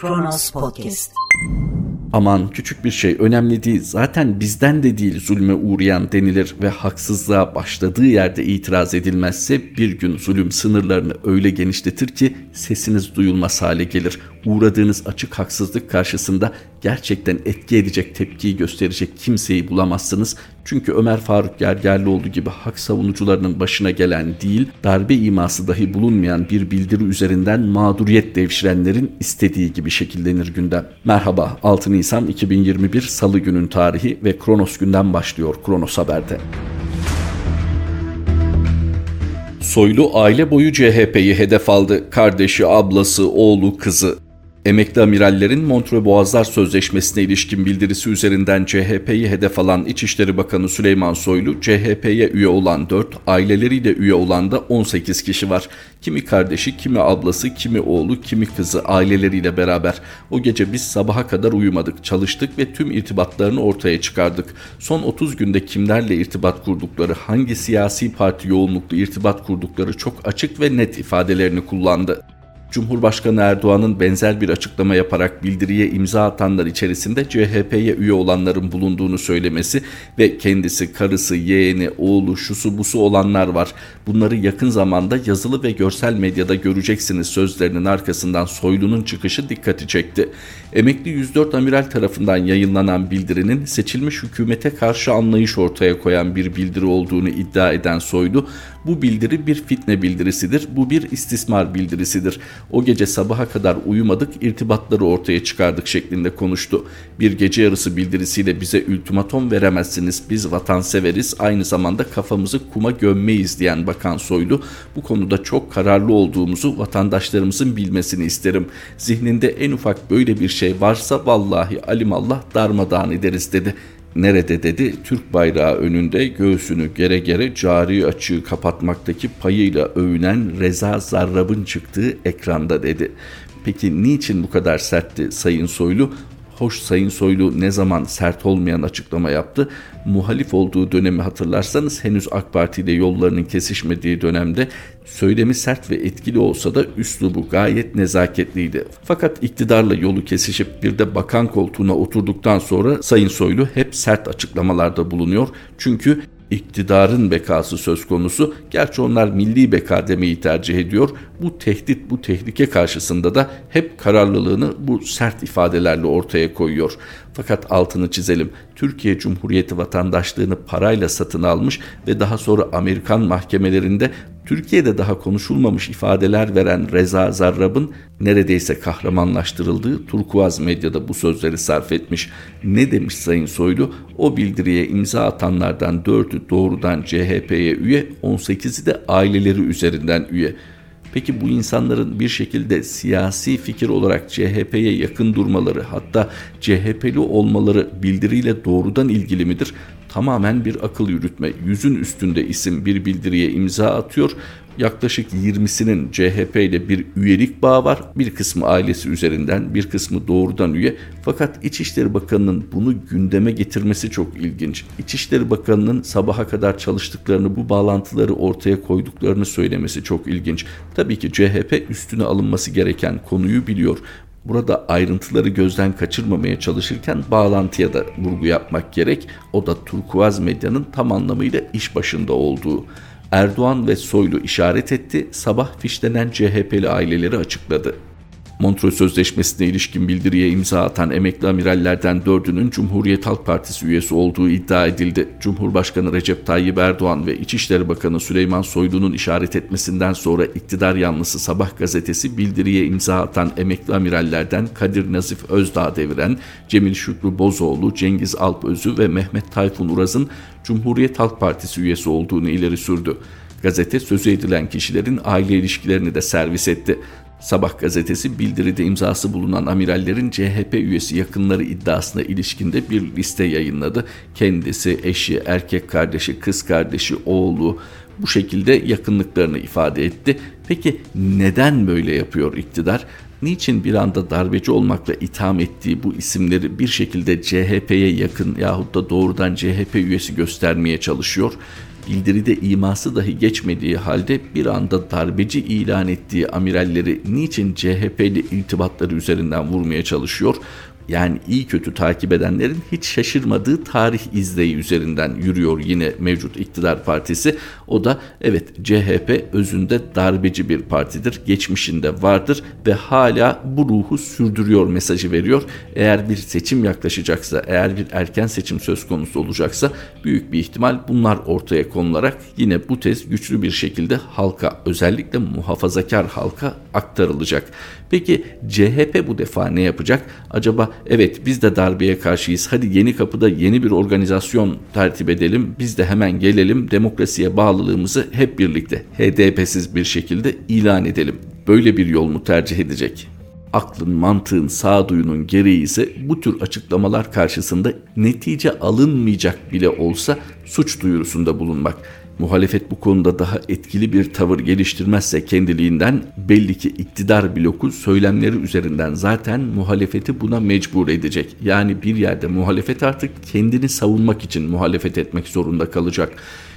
Kronos Podcast. Aman küçük bir şey önemli değil zaten bizden de değil zulme uğrayan denilir ve haksızlığa başladığı yerde itiraz edilmezse bir gün zulüm sınırlarını öyle genişletir ki sesiniz duyulmaz hale gelir. Uğradığınız açık haksızlık karşısında gerçekten etki edecek tepkiyi gösterecek kimseyi bulamazsınız. Çünkü Ömer Faruk Gergerlioğlu gibi hak savunucularının başına gelen değil, darbe iması dahi bulunmayan bir bildiri üzerinden mağduriyet devşirenlerin istediği gibi şekillenir gündem. Merhaba, 6 Nisan 2021 Salı günün tarihi ve Kronos günden başlıyor Kronos Haber'de. Soylu aile boyu CHP'yi hedef aldı. Kardeşi, ablası, oğlu, kızı. Emekli amirallerin Montreux Boğazlar Sözleşmesi'ne ilişkin bildirisi üzerinden CHP'yi hedef alan İçişleri Bakanı Süleyman Soylu, CHP'ye üye olan 4, aileleriyle üye olan da 18 kişi var. Kimi kardeşi, kimi ablası, kimi oğlu, kimi kızı aileleriyle beraber. O gece biz sabaha kadar uyumadık, çalıştık ve tüm irtibatlarını ortaya çıkardık. Son 30 günde kimlerle irtibat kurdukları, hangi siyasi parti yoğunluklu irtibat kurdukları çok açık ve net ifadelerini kullandı. Cumhurbaşkanı Erdoğan'ın benzer bir açıklama yaparak bildiriye imza atanlar içerisinde CHP'ye üye olanların bulunduğunu söylemesi ve kendisi, karısı, yeğeni, oğlu, şusu busu olanlar var. Bunları yakın zamanda yazılı ve görsel medyada göreceksiniz sözlerinin arkasından Soylu'nun çıkışı dikkati çekti. Emekli 104 amiral tarafından yayınlanan bildirinin seçilmiş hükümete karşı anlayış ortaya koyan bir bildiri olduğunu iddia eden Soylu, bu bildiri bir fitne bildirisidir, bu bir istismar bildirisidir. O gece sabaha kadar uyumadık, irtibatları ortaya çıkardık şeklinde konuştu. Bir gece yarısı bildirisiyle bize ultimatom veremezsiniz, biz vatanseveriz, aynı zamanda kafamızı kuma gömmeyiz diyen Bakan Soylu, bu konuda çok kararlı olduğumuzu vatandaşlarımızın bilmesini isterim. Zihninde en ufak böyle bir şey varsa vallahi alimallah darmadağın ederiz dedi. Nerede dedi Türk bayrağı önünde göğsünü gere gere cari açığı kapatmaktaki payıyla övünen Reza Zarrab'ın çıktığı ekranda dedi. Peki niçin bu kadar sertti Sayın Soylu? Hoş Sayın Soylu ne zaman sert olmayan açıklama yaptı? Muhalif olduğu dönemi hatırlarsanız henüz AK Parti ile yollarının kesişmediği dönemde söylemi sert ve etkili olsa da üslubu gayet nezaketliydi. Fakat iktidarla yolu kesişip bir de bakan koltuğuna oturduktan sonra Sayın Soylu hep sert açıklamalarda bulunuyor. Çünkü iktidarın bekası söz konusu. Gerçi onlar milli beka demeyi tercih ediyor. Bu tehdit, bu tehlike karşısında da hep kararlılığını bu sert ifadelerle ortaya koyuyor. Fakat altını çizelim. Türkiye Cumhuriyeti vatandaşlığını parayla satın almış ve daha sonra Amerikan mahkemelerinde Türkiye'de daha konuşulmamış ifadeler veren Reza Zarrab'ın neredeyse kahramanlaştırıldığı turkuaz medyada bu sözleri sarf etmiş. Ne demiş Sayın Soylu? O bildiriye imza atanlardan dördü doğrudan CHP'ye üye, 18'i de aileleri üzerinden üye. Peki bu insanların bir şekilde siyasi fikir olarak CHP'ye yakın durmaları hatta CHP'li olmaları bildiriyle doğrudan ilgili midir? Tamamen bir akıl yürütme. Yüzün üstünde isim bir bildiriye imza atıyor yaklaşık 20'sinin CHP ile bir üyelik bağı var. Bir kısmı ailesi üzerinden, bir kısmı doğrudan üye. Fakat İçişleri Bakanı'nın bunu gündeme getirmesi çok ilginç. İçişleri Bakanı'nın sabaha kadar çalıştıklarını, bu bağlantıları ortaya koyduklarını söylemesi çok ilginç. Tabii ki CHP üstüne alınması gereken konuyu biliyor. Burada ayrıntıları gözden kaçırmamaya çalışırken bağlantıya da vurgu yapmak gerek. O da turkuaz medyanın tam anlamıyla iş başında olduğu. Erdoğan ve Soylu işaret etti, sabah fişlenen CHP'li aileleri açıkladı. Montreux Sözleşmesi'ne ilişkin bildiriye imza atan emekli amirallerden dördünün Cumhuriyet Halk Partisi üyesi olduğu iddia edildi. Cumhurbaşkanı Recep Tayyip Erdoğan ve İçişleri Bakanı Süleyman Soylu'nun işaret etmesinden sonra iktidar yanlısı Sabah gazetesi bildiriye imza atan emekli amirallerden Kadir Nazif Özdağ deviren, Cemil Şükrü Bozoğlu, Cengiz Alpözü ve Mehmet Tayfun Uraz'ın Cumhuriyet Halk Partisi üyesi olduğunu ileri sürdü. Gazete sözü edilen kişilerin aile ilişkilerini de servis etti. Sabah gazetesi bildiride imzası bulunan amirallerin CHP üyesi yakınları iddiasına ilişkinde bir liste yayınladı. Kendisi, eşi, erkek kardeşi, kız kardeşi, oğlu bu şekilde yakınlıklarını ifade etti. Peki neden böyle yapıyor iktidar? Niçin bir anda darbeci olmakla itham ettiği bu isimleri bir şekilde CHP'ye yakın yahut da doğrudan CHP üyesi göstermeye çalışıyor? Bildiride iması dahi geçmediği halde bir anda darbeci ilan ettiği amiralleri niçin CHP ile irtibatları üzerinden vurmaya çalışıyor? Yani iyi kötü takip edenlerin hiç şaşırmadığı tarih izleyi üzerinden yürüyor yine mevcut iktidar partisi. O da evet CHP özünde darbeci bir partidir. Geçmişinde vardır ve hala bu ruhu sürdürüyor mesajı veriyor. Eğer bir seçim yaklaşacaksa, eğer bir erken seçim söz konusu olacaksa büyük bir ihtimal bunlar ortaya konularak yine bu tez güçlü bir şekilde halka özellikle muhafazakar halka aktarılacak. Peki CHP bu defa ne yapacak? Acaba evet biz de darbeye karşıyız. Hadi yeni kapıda yeni bir organizasyon tertip edelim. Biz de hemen gelelim. Demokrasiye bağlılığımızı hep birlikte HDP'siz bir şekilde ilan edelim. Böyle bir yol mu tercih edecek? aklın, mantığın, sağduyunun gereği ise bu tür açıklamalar karşısında netice alınmayacak bile olsa suç duyurusunda bulunmak. Muhalefet bu konuda daha etkili bir tavır geliştirmezse kendiliğinden belli ki iktidar bloku söylemleri üzerinden zaten muhalefeti buna mecbur edecek. Yani bir yerde muhalefet artık kendini savunmak için muhalefet etmek zorunda kalacak.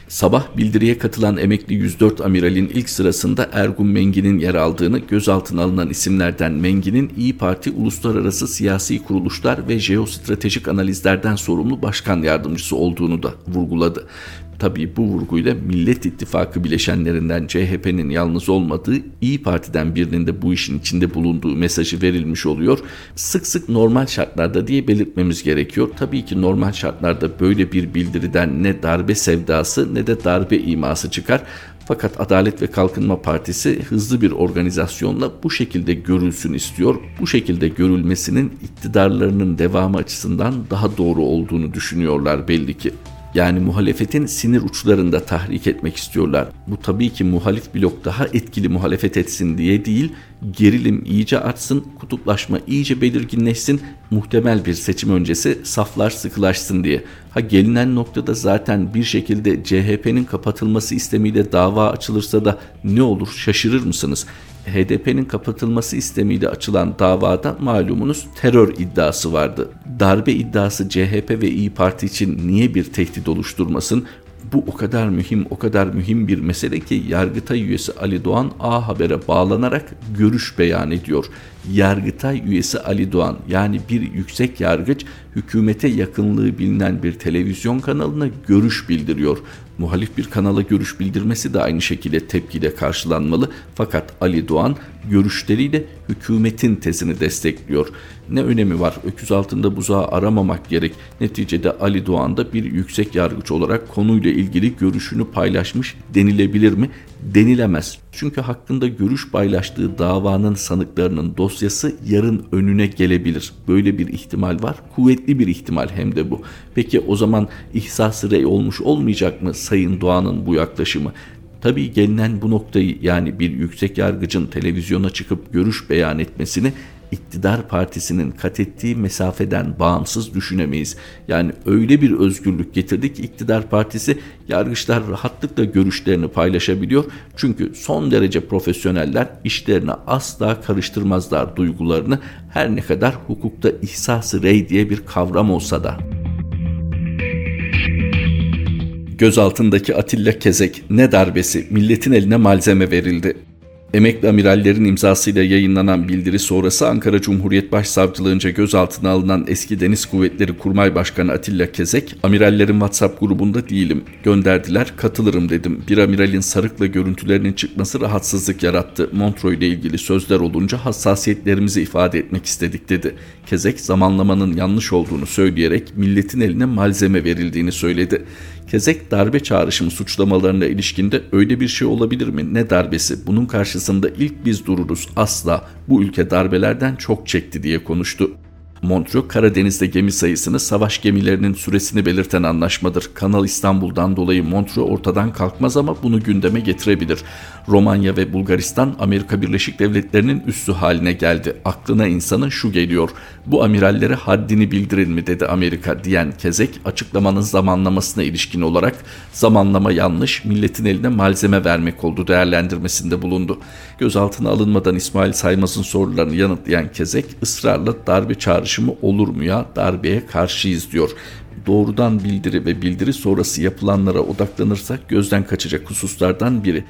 Sabah bildiriye katılan emekli 104 amiralin ilk sırasında Ergun Mengi'nin yer aldığını, gözaltına alınan isimlerden Mengi'nin İyi Parti uluslararası siyasi kuruluşlar ve jeostratejik analizlerden sorumlu başkan yardımcısı olduğunu da vurguladı. Tabii bu vurguyla Millet İttifakı bileşenlerinden CHP'nin yalnız olmadığı İyi Parti'den birinin de bu işin içinde bulunduğu mesajı verilmiş oluyor. Sık sık normal şartlarda diye belirtmemiz gerekiyor. Tabii ki normal şartlarda böyle bir bildiriden ne darbe sevdası ne de darbe iması çıkar. Fakat Adalet ve Kalkınma Partisi hızlı bir organizasyonla bu şekilde görülsün istiyor. Bu şekilde görülmesinin iktidarlarının devamı açısından daha doğru olduğunu düşünüyorlar belli ki. Yani muhalefetin sinir uçlarında tahrik etmek istiyorlar. Bu tabii ki muhalif blok daha etkili muhalefet etsin diye değil, gerilim iyice artsın, kutuplaşma iyice belirginleşsin, muhtemel bir seçim öncesi saflar sıkılaşsın diye. Ha gelinen noktada zaten bir şekilde CHP'nin kapatılması istemiyle dava açılırsa da ne olur şaşırır mısınız? HDP'nin kapatılması istemiyle açılan davada malumunuz terör iddiası vardı. Darbe iddiası CHP ve İyi Parti için niye bir tehdit oluşturmasın? Bu o kadar mühim, o kadar mühim bir mesele ki Yargıtay üyesi Ali Doğan A Haber'e bağlanarak görüş beyan ediyor. Yargıtay üyesi Ali Doğan yani bir yüksek yargıç hükümete yakınlığı bilinen bir televizyon kanalına görüş bildiriyor. Muhalif bir kanala görüş bildirmesi de aynı şekilde tepkiyle karşılanmalı. Fakat Ali Doğan görüşleriyle hükümetin tezini destekliyor. Ne önemi var? Öküz altında buzağı aramamak gerek. Neticede Ali Doğan da bir yüksek yargıç olarak konuyla ilgili görüşünü paylaşmış denilebilir mi? Denilemez. Çünkü hakkında görüş paylaştığı davanın sanıklarının dosyası yarın önüne gelebilir. Böyle bir ihtimal var. Kuvvetli bir ihtimal hem de bu. Peki o zaman ihsas rey olmuş olmayacak mı Sayın Doğan'ın bu yaklaşımı? Tabii gelinen bu noktayı yani bir yüksek yargıcın televizyona çıkıp görüş beyan etmesini iktidar partisinin kat ettiği mesafeden bağımsız düşünemeyiz. Yani öyle bir özgürlük getirdik iktidar partisi yargıçlar rahatlıkla görüşlerini paylaşabiliyor. Çünkü son derece profesyoneller işlerini asla karıştırmazlar duygularını her ne kadar hukukta ihsas rey diye bir kavram olsa da. Gözaltındaki Atilla Kezek ne darbesi milletin eline malzeme verildi. Emekli amirallerin imzasıyla yayınlanan bildiri sonrası Ankara Cumhuriyet Başsavcılığınca gözaltına alınan eski Deniz Kuvvetleri Kurmay Başkanı Atilla Kezek, amirallerin WhatsApp grubunda değilim, gönderdiler, katılırım dedim. Bir amiralin sarıkla görüntülerinin çıkması rahatsızlık yarattı. Montreux ile ilgili sözler olunca hassasiyetlerimizi ifade etmek istedik dedi. Kezek zamanlamanın yanlış olduğunu söyleyerek milletin eline malzeme verildiğini söyledi. Kezek darbe çağrışımı suçlamalarına ilişkinde öyle bir şey olabilir mi? Ne darbesi? Bunun karşısında ilk biz dururuz. Asla. Bu ülke darbelerden çok çekti diye konuştu. Montreux Karadeniz'de gemi sayısını savaş gemilerinin süresini belirten anlaşmadır. Kanal İstanbul'dan dolayı Montreux ortadan kalkmaz ama bunu gündeme getirebilir. Romanya ve Bulgaristan Amerika Birleşik Devletleri'nin üssü haline geldi. Aklına insanın şu geliyor. Bu amirallere haddini bildirin mi dedi Amerika diyen Kezek açıklamanın zamanlamasına ilişkin olarak zamanlama yanlış milletin eline malzeme vermek oldu değerlendirmesinde bulundu. Gözaltına alınmadan İsmail Saymaz'ın sorularını yanıtlayan Kezek ısrarla darbe çağrışımı olur mu ya darbeye karşıyız diyor. doğrudan bildiri ve bildiri sonrası yapılanlara odaklanırsak gözden kaçacak hususlardan biri.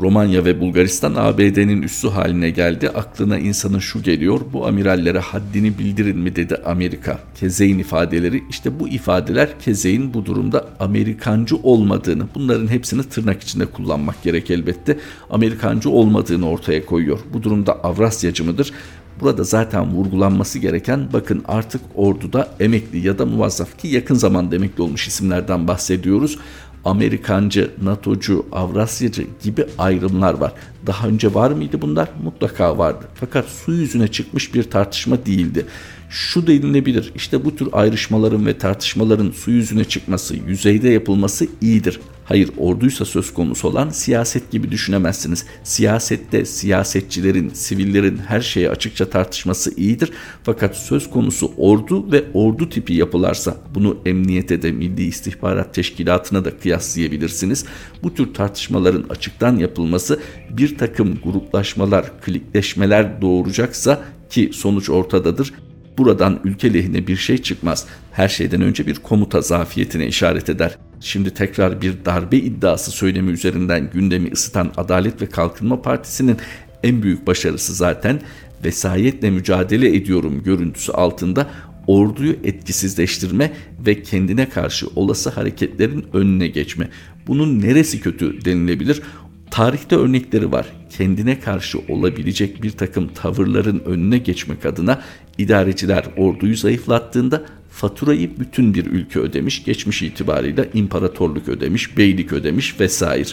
Romanya ve Bulgaristan ABD'nin üssü haline geldi. Aklına insanın şu geliyor. Bu amirallere haddini bildirin mi dedi Amerika. Kezeyin ifadeleri işte bu ifadeler Kezeyin bu durumda Amerikancı olmadığını bunların hepsini tırnak içinde kullanmak gerek elbette. Amerikancı olmadığını ortaya koyuyor. Bu durumda Avrasyacı mıdır? Burada zaten vurgulanması gereken bakın artık orduda emekli ya da muvazzaf ki yakın zamanda emekli olmuş isimlerden bahsediyoruz. Amerikancı, NATO'cu, Avrasyacı gibi ayrımlar var. Daha önce var mıydı bunlar? Mutlaka vardı. Fakat su yüzüne çıkmış bir tartışma değildi. Şu denilebilir. İşte bu tür ayrışmaların ve tartışmaların su yüzüne çıkması, yüzeyde yapılması iyidir. Hayır orduysa söz konusu olan siyaset gibi düşünemezsiniz. Siyasette siyasetçilerin, sivillerin her şeye açıkça tartışması iyidir. Fakat söz konusu ordu ve ordu tipi yapılarsa bunu emniyete de Milli İstihbarat Teşkilatı'na da kıyaslayabilirsiniz. Bu tür tartışmaların açıktan yapılması bir takım gruplaşmalar, klikleşmeler doğuracaksa ki sonuç ortadadır buradan ülke lehine bir şey çıkmaz. Her şeyden önce bir komuta zafiyetine işaret eder. Şimdi tekrar bir darbe iddiası söylemi üzerinden gündemi ısıtan Adalet ve Kalkınma Partisi'nin en büyük başarısı zaten vesayetle mücadele ediyorum görüntüsü altında orduyu etkisizleştirme ve kendine karşı olası hareketlerin önüne geçme. Bunun neresi kötü denilebilir? Tarihte örnekleri var. Kendine karşı olabilecek bir takım tavırların önüne geçmek adına idareciler orduyu zayıflattığında faturayı bütün bir ülke ödemiş, geçmiş itibarıyla imparatorluk ödemiş, beylik ödemiş vesaire.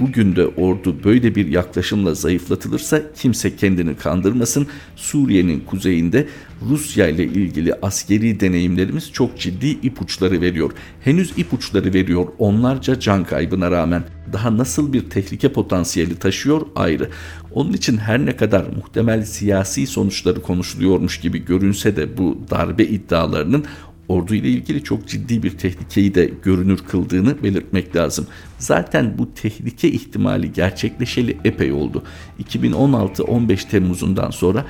Bugün de ordu böyle bir yaklaşımla zayıflatılırsa kimse kendini kandırmasın. Suriye'nin kuzeyinde Rusya ile ilgili askeri deneyimlerimiz çok ciddi ipuçları veriyor. Henüz ipuçları veriyor onlarca can kaybına rağmen. Daha nasıl bir tehlike potansiyeli taşıyor ayrı. Onun için her ne kadar muhtemel siyasi sonuçları konuşuluyormuş gibi görünse de bu darbe iddialarının ordu ile ilgili çok ciddi bir tehlikeyi de görünür kıldığını belirtmek lazım. Zaten bu tehlike ihtimali gerçekleşeli epey oldu. 2016-15 Temmuz'undan sonra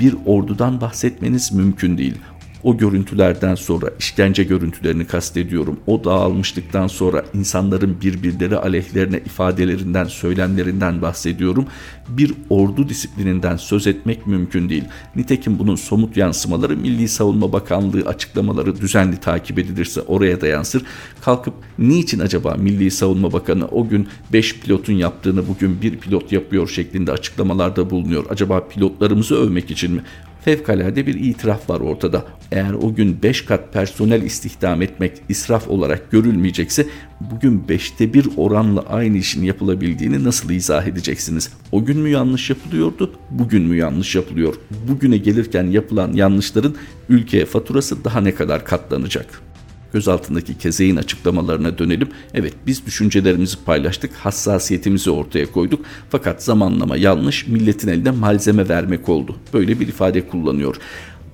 bir ordudan bahsetmeniz mümkün değil. O görüntülerden sonra işkence görüntülerini kastediyorum. O dağılmışlıktan sonra insanların birbirleri aleyhlerine ifadelerinden, söylemlerinden bahsediyorum. Bir ordu disiplininden söz etmek mümkün değil. Nitekim bunun somut yansımaları Milli Savunma Bakanlığı açıklamaları düzenli takip edilirse oraya da yansır. Kalkıp niçin acaba Milli Savunma Bakanı o gün 5 pilotun yaptığını bugün bir pilot yapıyor şeklinde açıklamalarda bulunuyor. Acaba pilotlarımızı övmek için mi? Fevkalade bir itiraf var ortada. Eğer o gün 5 kat personel istihdam etmek israf olarak görülmeyecekse bugün 5'te 1 oranla aynı işin yapılabildiğini nasıl izah edeceksiniz? O gün mü yanlış yapılıyordu, bugün mü yanlış yapılıyor? Bugüne gelirken yapılan yanlışların ülkeye faturası daha ne kadar katlanacak? Gözaltındaki Kezeğin açıklamalarına dönelim. Evet biz düşüncelerimizi paylaştık, hassasiyetimizi ortaya koyduk. Fakat zamanlama yanlış, milletin eline malzeme vermek oldu. Böyle bir ifade kullanıyor.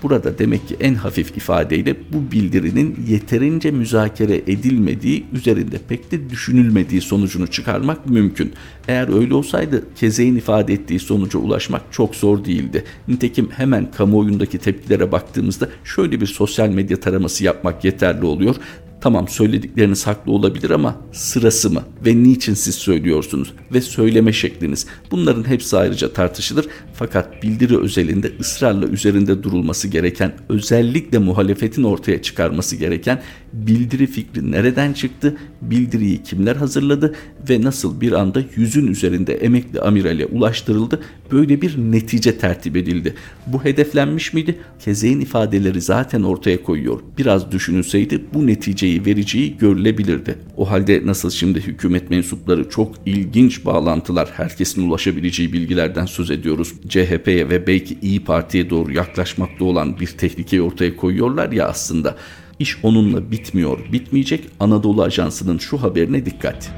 Burada demek ki en hafif ifadeyle bu bildirinin yeterince müzakere edilmediği, üzerinde pek de düşünülmediği sonucunu çıkarmak mümkün. Eğer öyle olsaydı Keze'in ifade ettiği sonuca ulaşmak çok zor değildi. Nitekim hemen kamuoyundaki tepkilere baktığımızda şöyle bir sosyal medya taraması yapmak yeterli oluyor. Tamam söyledikleriniz haklı olabilir ama sırası mı ve niçin siz söylüyorsunuz ve söyleme şekliniz bunların hepsi ayrıca tartışılır fakat bildiri özelinde ısrarla üzerinde durulması gereken özellikle muhalefetin ortaya çıkarması gereken bildiri fikri nereden çıktı, bildiriyi kimler hazırladı ve nasıl bir anda yüzün üzerinde emekli amirale ulaştırıldı böyle bir netice tertip edildi. Bu hedeflenmiş miydi? Kezeğin ifadeleri zaten ortaya koyuyor. Biraz düşünülseydi bu neticeyi vereceği görülebilirdi. O halde nasıl şimdi hükümet mensupları çok ilginç bağlantılar, herkesin ulaşabileceği bilgilerden söz ediyoruz. CHP'ye ve belki İyi Parti'ye doğru yaklaşmakta olan bir tehlikeyi ortaya koyuyorlar ya aslında. İş onunla bitmiyor, bitmeyecek. Anadolu Ajansı'nın şu haberine dikkat.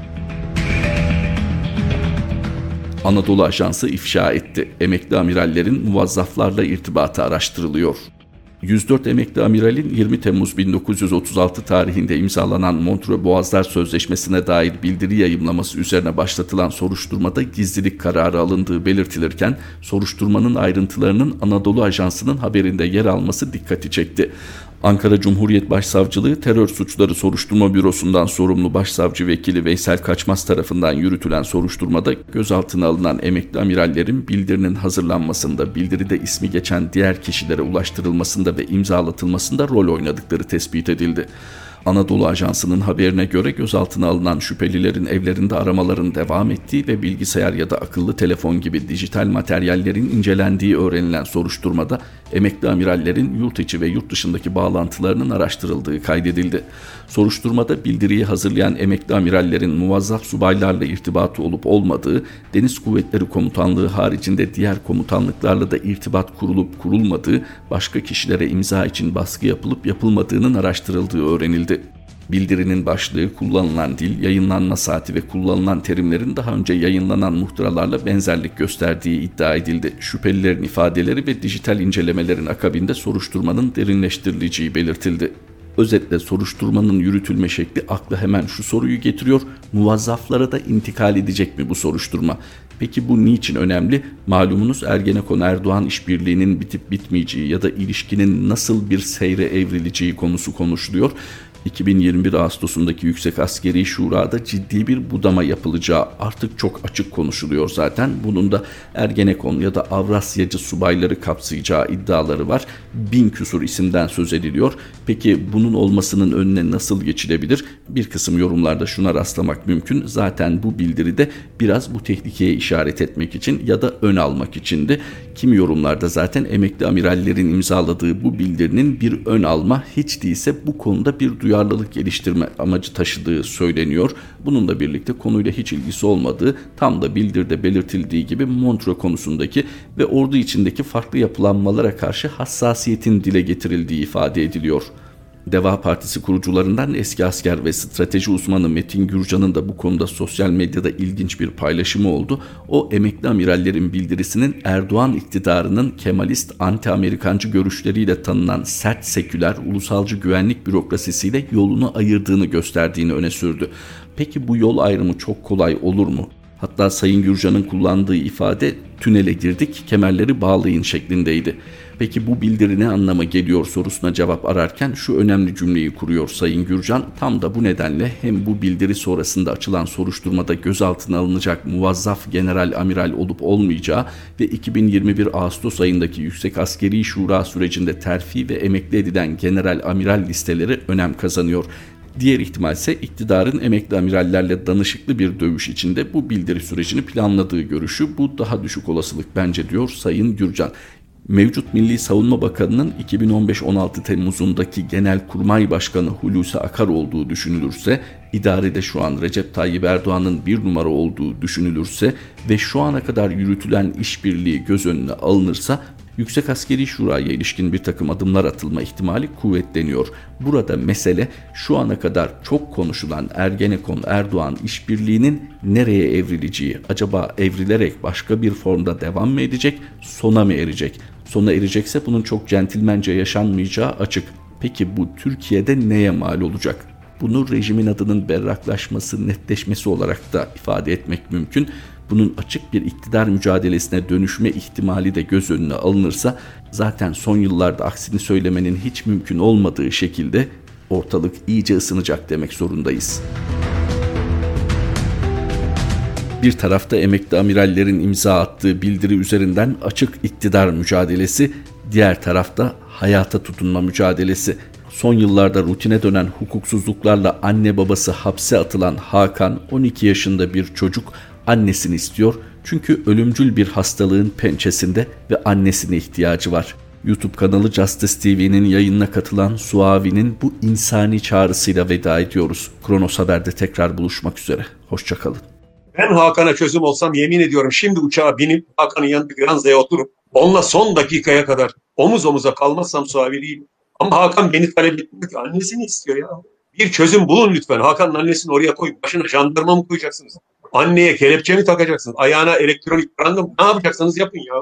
Anadolu Ajansı ifşa etti. Emekli amirallerin muvazzaflarla irtibatı araştırılıyor. 104 emekli amiralin 20 Temmuz 1936 tarihinde imzalanan Montreux Boğazlar Sözleşmesi'ne dair bildiri yayımlaması üzerine başlatılan soruşturmada gizlilik kararı alındığı belirtilirken soruşturmanın ayrıntılarının Anadolu Ajansı'nın haberinde yer alması dikkati çekti. Ankara Cumhuriyet Başsavcılığı Terör Suçları Soruşturma Bürosu'ndan sorumlu Başsavcı Vekili Veysel Kaçmaz tarafından yürütülen soruşturmada gözaltına alınan emekli amirallerin bildirinin hazırlanmasında, bildiride ismi geçen diğer kişilere ulaştırılmasında ve imzalatılmasında rol oynadıkları tespit edildi. Anadolu Ajansı'nın haberine göre gözaltına alınan şüphelilerin evlerinde aramaların devam ettiği ve bilgisayar ya da akıllı telefon gibi dijital materyallerin incelendiği öğrenilen soruşturmada emekli amirallerin yurt içi ve yurt dışındaki bağlantılarının araştırıldığı kaydedildi. Soruşturmada bildiriyi hazırlayan emekli amirallerin muvazzaf subaylarla irtibatı olup olmadığı, Deniz Kuvvetleri Komutanlığı haricinde diğer komutanlıklarla da irtibat kurulup kurulmadığı, başka kişilere imza için baskı yapılıp yapılmadığının araştırıldığı öğrenildi. Bildirinin başlığı, kullanılan dil, yayınlanma saati ve kullanılan terimlerin daha önce yayınlanan muhtıralarla benzerlik gösterdiği iddia edildi. Şüphelilerin ifadeleri ve dijital incelemelerin akabinde soruşturmanın derinleştirileceği belirtildi. Özetle soruşturmanın yürütülme şekli akla hemen şu soruyu getiriyor. Muvazzaflara da intikal edecek mi bu soruşturma? Peki bu niçin önemli? Malumunuz Ergenekon Erdoğan işbirliğinin bitip bitmeyeceği ya da ilişkinin nasıl bir seyre evrileceği konusu konuşuluyor. 2021 Ağustos'undaki Yüksek Askeri Şura'da ciddi bir budama yapılacağı artık çok açık konuşuluyor zaten. Bunun da Ergenekon ya da Avrasyacı subayları kapsayacağı iddiaları var. Bin küsur isimden söz ediliyor. Peki bunun olmasının önüne nasıl geçilebilir? Bir kısım yorumlarda şuna rastlamak mümkün. Zaten bu bildiride biraz bu tehlikeye işaret etmek için ya da ön almak içindi. Kimi yorumlarda zaten emekli amirallerin imzaladığı bu bildirinin bir ön alma hiç değilse bu konuda bir duyarlılık geliştirme amacı taşıdığı söyleniyor. Bununla birlikte konuyla hiç ilgisi olmadığı tam da bildirde belirtildiği gibi Montreux konusundaki ve ordu içindeki farklı yapılanmalara karşı hassasiyetin dile getirildiği ifade ediliyor. Deva Partisi kurucularından eski asker ve strateji uzmanı Metin Gürcan'ın da bu konuda sosyal medyada ilginç bir paylaşımı oldu. O emekli amirallerin bildirisinin Erdoğan iktidarının Kemalist anti-Amerikancı görüşleriyle tanınan sert seküler ulusalcı güvenlik bürokrasisiyle yolunu ayırdığını gösterdiğini öne sürdü. Peki bu yol ayrımı çok kolay olur mu? Hatta Sayın Gürcan'ın kullandığı ifade tünele girdik kemerleri bağlayın şeklindeydi. Peki bu bildiri ne anlama geliyor sorusuna cevap ararken şu önemli cümleyi kuruyor Sayın Gürcan. Tam da bu nedenle hem bu bildiri sonrasında açılan soruşturmada gözaltına alınacak muvazzaf general amiral olup olmayacağı ve 2021 Ağustos ayındaki Yüksek Askeri Şura sürecinde terfi ve emekli edilen general amiral listeleri önem kazanıyor. Diğer ihtimal ise iktidarın emekli amirallerle danışıklı bir dövüş içinde bu bildiri sürecini planladığı görüşü. Bu daha düşük olasılık bence diyor Sayın Gürcan. Mevcut Milli Savunma Bakanı'nın 2015-16 Temmuz'undaki Genelkurmay Başkanı Hulusi Akar olduğu düşünülürse, idarede şu an Recep Tayyip Erdoğan'ın bir numara olduğu düşünülürse ve şu ana kadar yürütülen işbirliği göz önüne alınırsa Yüksek Askeri Şura'ya ilişkin bir takım adımlar atılma ihtimali kuvvetleniyor. Burada mesele şu ana kadar çok konuşulan Ergenekon-Erdoğan işbirliğinin nereye evrileceği. Acaba evrilerek başka bir formda devam mı edecek, sona mı erecek? Sona erecekse bunun çok centilmence yaşanmayacağı açık. Peki bu Türkiye'de neye mal olacak? Bunu rejimin adının berraklaşması, netleşmesi olarak da ifade etmek mümkün bunun açık bir iktidar mücadelesine dönüşme ihtimali de göz önüne alınırsa zaten son yıllarda aksini söylemenin hiç mümkün olmadığı şekilde ortalık iyice ısınacak demek zorundayız. Bir tarafta emekli amirallerin imza attığı bildiri üzerinden açık iktidar mücadelesi, diğer tarafta hayata tutunma mücadelesi. Son yıllarda rutine dönen hukuksuzluklarla anne babası hapse atılan Hakan 12 yaşında bir çocuk annesini istiyor çünkü ölümcül bir hastalığın pençesinde ve annesine ihtiyacı var. YouTube kanalı Justice TV'nin yayınına katılan Suavi'nin bu insani çağrısıyla veda ediyoruz. Kronos Haber'de tekrar buluşmak üzere. Hoşçakalın. Ben Hakan'a çözüm olsam yemin ediyorum şimdi uçağa binip Hakan'ın yanında Granza'ya oturup onunla son dakikaya kadar omuz omuza kalmazsam Suavi değilim. Ama Hakan beni talep etmiyor ki annesini istiyor ya. Bir çözüm bulun lütfen. Hakan'ın annesini oraya koy. Başına jandarma mı koyacaksınız? Anneye kelepçe mi takacaksınız? Ayağına elektronik branda mı? Ne yapacaksanız yapın ya.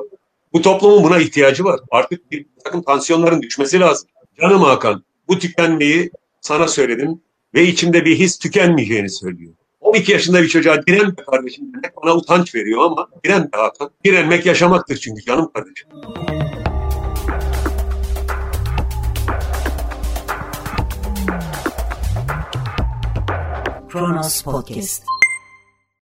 Bu toplumun buna ihtiyacı var. Artık bir takım tansiyonların düşmesi lazım. Canım Hakan, bu tükenmeyi sana söyledim ve içimde bir his tükenmeyeceğini söylüyor. 12 yaşında bir çocuğa direnme kardeşim demek bana utanç veriyor ama diren direnme Hakan. Direnmek yaşamaktır çünkü canım kardeşim. Kronos Podcast